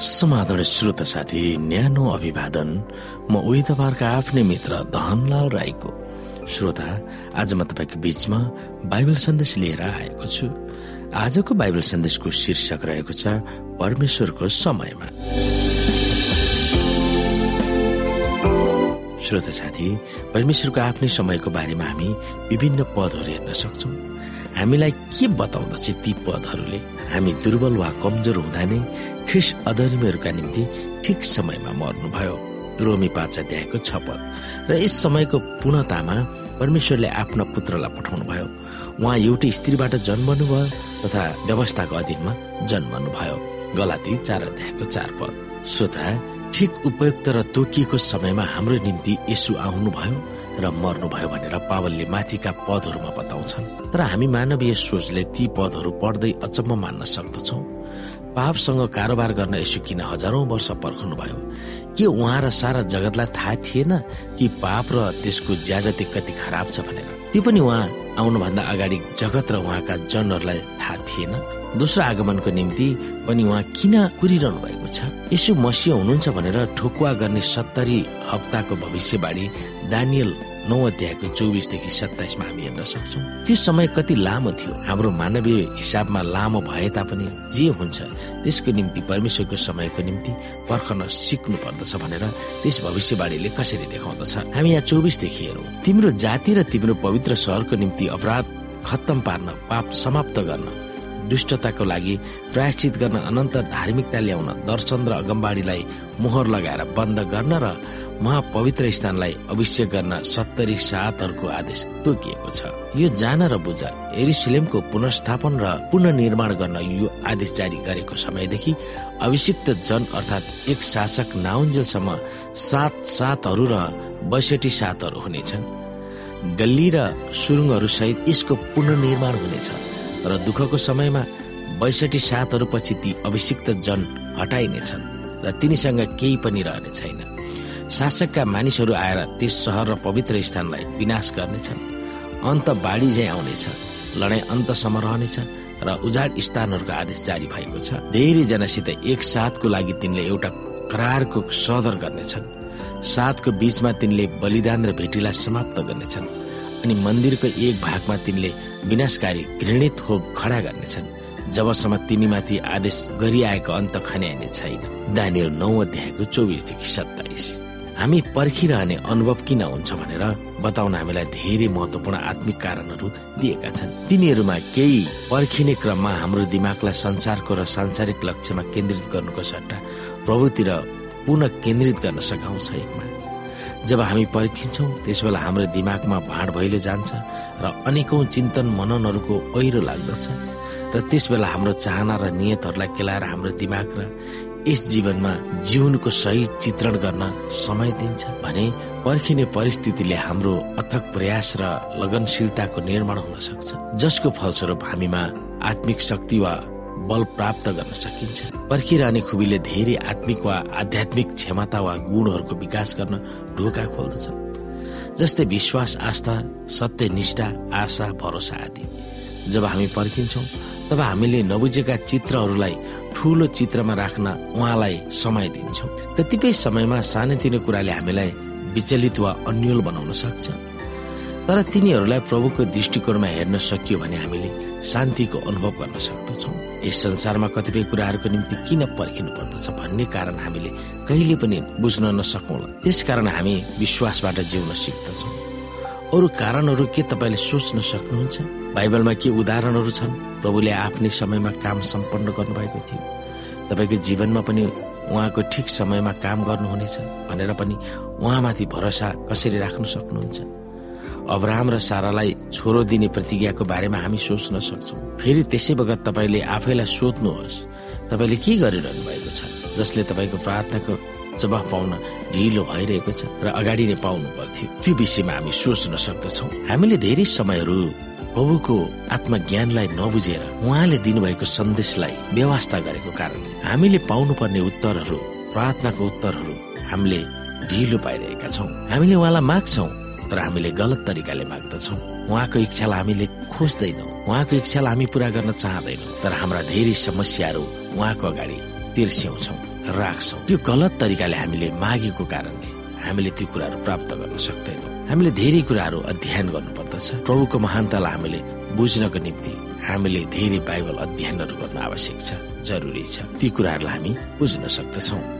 श्रोत साथी न्यानो अभिवादन। म उही तपाईँहरूका आफ्नै मित्र धनलाल राईको। श्रोता आज म तपाईँको बीचमा बाइबल सन्देश लिएर आएको छु। आजको बाइबल सन्देशको शीर्षक रहेको छ परमेश्वरको समयमा। श्रोता साथी परमेश्वरको आफ्नै समयको बारेमा हामी विभिन्न पदहरू हेर्न सक्छौँ। हामीलाई के बताउँदछ ती पदहरूले? हामी दुर्बल वा कमजोर हुँदा नै ख्रिस अधर्मीहरूका निम्ति ठिक समयमा मर्नुभयो। रोमी पाँच अध्यायको छ पद। र यस समयको पूर्णतामा परमेश्वरले आफ्ना पुत्रलाई पठाउनु भयो उहाँ एउटै स्त्रीबाट जन्मनु भयो तथा व्यवस्थाको अधीनमा जन्मनु भयो। गलाती चार अध्यायको चार पद। श्रोता ठिक उपयुक्त र तोकिएको समयमा हाम्रो निम्ति यसु आउनुभयो। र मर्नुभयो भनेर पावलले माथिका पदहरूमा बताउँछन्। तर हामी मानवीय सोचले ती पदहरू पढ्दै अचम्म मान्न सक्दछौँ। पापसँग कारोबार गर्न यसो किन हजारौं वर्ष पर्खनु भयो के उहाँ र सारा जगतलाई थाहा थिएन कि पाप र त्यसको ज्याजती कति खराब छ भनेर? त्यो पनि उहाँ आउनुभन्दा अगाडि जगत र उहाँका जनहरूलाई थाहा थिएन। दोस्रो आगमनको निम्ति पनि उहाँ किन कुरिरहनु भएको छ? यसो मसिह हुनुहुन्छ भनेर ठोकुवा गर्ने सत्तरी हप्ताको भविष्यवाणी दानियल नौ अध्यायको चौबिसदेखि सत्ताइसमा हामी हेर्न सक्छौँ। त्यो समय कति लामो थियो। हाम्रो मानवीय हिसाबमा लामो भए तापनि जे हुन्छ त्यसको निम्ति परमेश्वरको समयको निम्ति पर्खन सिक्नु पर्दछ भनेर त्यस भविष्यवाणीले कसरी देखाउँदछ? हामी यहाँ चौबिसदेखि हेरौँ। तिम्रो जाति र तिम्रो पवित्र सहरको निम्ति अपराध खत्तम पार्न पाप समाप्त गर्न दुष्टताको लागि प्रायश्चित गर्न अनन्त धार्मिकता ल्याउन दर्शन र अगमबाडीलाई मोहर लगाएर बन्द गर्न र महापवित्र स्थानलाई अभिषेक गर्न सत्तरी सातहरूको आदेश तोकिएको छ। यो जान र बुझ एरिसिलेमको पुनर्स्थापन र पुनर्निर्माण गर्न यो आदेश जारी गरेको समयदेखि अभिषिक्त जन अर्थात् एक शासक नाउन्जेलसम्म सात सातहरू र बैसठी सातहरू हुनेछन्। गल्ली र सुरुङहरू सहित यसको पुनर्निर्माण हुनेछ। तर दुःखको समयमा बैसठी सातहरू पछि ती अभिषिक्त जन हटाइनेछन् र तिनीसँग केही पनि रहने छैन। शासकका मानिसहरू आएर त्यस सहर र पवित्र स्थानलाई विनाश गर्नेछन्। अन्त बाढी झै आउनेछ लडाईँ अन्तसम्म रहनेछ र उजाड स्थानहरूको आदेश जारी भएको छ। धेरैजनासित एक साथको लागि तिनले एउटा करारको सदर गर्नेछन्। साथको बीचमा तिनले बलिदान र भेटीलाई समाप्त गर्नेछन्। अनि मन्दिरको एक भागमा तिनले विनाशकारी घृणित हो खडा गर्नेछन्। जबसम्म तिनीमाथि आदेश गरिआएको अन्त खन्याइने छैन। दानियल नौ अध्यायको चौबिसदेखि सत्ताइस। हामी पर्खिरहने अनुभव किन हुन्छ भनेर बताउन हामीलाई धेरै महत्वपूर्ण आत्मिक कारणहरू दिएका छन्। तिनीहरूमा केही पर्खिने क्रममा हाम्रो दिमागलाई संसारको र सांसारिक लक्ष्यमा केन्द्रित गर्नुको सट्टा प्रभुतिर पुनः केन्द्रित गर्न सघाउँछ एकमा। जब हामी पर्खिन्छौँ त्यसबेला हाम्रो दिमागमा भाँड भइलो जान्छ र अनेकौं चिन्तन मननहरूको ऐरो लाग्दछ र त्यसबेला हाम्रो चाहना र नियतहरूलाई केलाएर हाम्रो दिमाग र यस जीवनमा जीवनको सही चित्रण गर्न समय दिन्छ भने पर्खिने परिस्थितिले हाम्रो अथक प्रयास र लगनशीलताको निर्माण हुन सक्छ। जसको फलस्वरूप हामीमा आत्मिक शक्ति वा बल प्राप्त गर्न सकिन्छ। पर्खिरहने खुबीले धेरै आत्मिक वा आध्यात्मिक क्षमता वा गुणहरूको विकास गर्न ढोका खोल्दछ। जस्तै विश्वास आस्था सत्य निष्ठा आशा भरोसा आदि। जब हामी पर्खिन्छौँ तब हामीले नबुझेका चित्रहरूलाई ठुलो चित्रमा राख्न उहाँलाई समय दिन्छौँ। कतिपय समयमा सानोतिनो कुराले हामीलाई विचलित वा अन्यल बनाउन सक्छ। तर तिनीहरूलाई प्रभुको दृष्टिकोणमा हेर्न सकियो भने हामीले शान्तिको अनुभव गर्न सक्दछौँ। यस संसारमा कतिपय कुराहरूको निम्ति किन पर्खिनु पर्दछ भन्ने कारण हामीले कहिले पनि बुझ्न नसकौँला। त्यसकारण हामी विश्वासबाट जिउन सिक्दछौँ। अरू कारणहरू के तपाईँले सोच्न सक्नुहुन्छ? बाइबलमा के उदाहरणहरू छन्? प्रभुले आफ्नै समयमा काम सम्पन्न गर्नुभएको थियो। तपाईँको जीवनमा पनि उहाँको ठिक समयमा काम गर्नुहुनेछ भनेर पनि उहाँमाथि भरोसा कसरी राख्न सक्नुहुन्छ? अब्राहम र सारालाई छोरो दिने प्रतिज्ञाको बारेमा हामी सोच्न सक्छौँ। फेरि त्यसै बगत तपाईँले आफैलाई सोध्नुहोस् तपाईँले के गरिरहनु भएको छ जसले तपाईँको प्रार्थनाको जवाफ पाउन ढिलो भइरहेको छ र अगाडि नै पाउनु पर्थ्यो। त्यो विषयमा हामी सोच्न सक्दछौँ। हामीले धेरै समयहरू प्रभुको आत्मज्ञानलाई नबुझेर उहाँले दिनुभएको सन्देशलाई व्यवस्था गरेको कारण हामीले पाउनुपर्ने उत्तरहरू प्रार्थनाको उत्तरहरू हामीले ढिलो पाइरहेका छौँ। हामीले उहाँलाई माग्छौँ तर हामीले गलत तरिकाले माग्दछौँ। उहाँको इच्छालाई हामीले खोज्दैनौँ। उहाँको इच्छालाई हामी पुरा गर्न चाहँदैनौँ। तर हाम्रा धेरै समस्याहरू उहाँको अगाडि तिर्स्याउँछौँ राख्छौँ। त्यो गलत तरिकाले हामीले मागेको कारणले हामीले त्यो कुराहरू प्राप्त गर्न सक्दैनौँ। हामीले धेरै कुराहरू अध्ययन गर्नुपर्दछ। प्रभुको महानतालाई हामीले बुझ्नको निम्ति हामीले धेरै बाइबल अध्ययनहरू गर्न आवश्यक छ जरुरी छ। ती कुराहरूलाई हामी बुझ्न सक्दछौँ।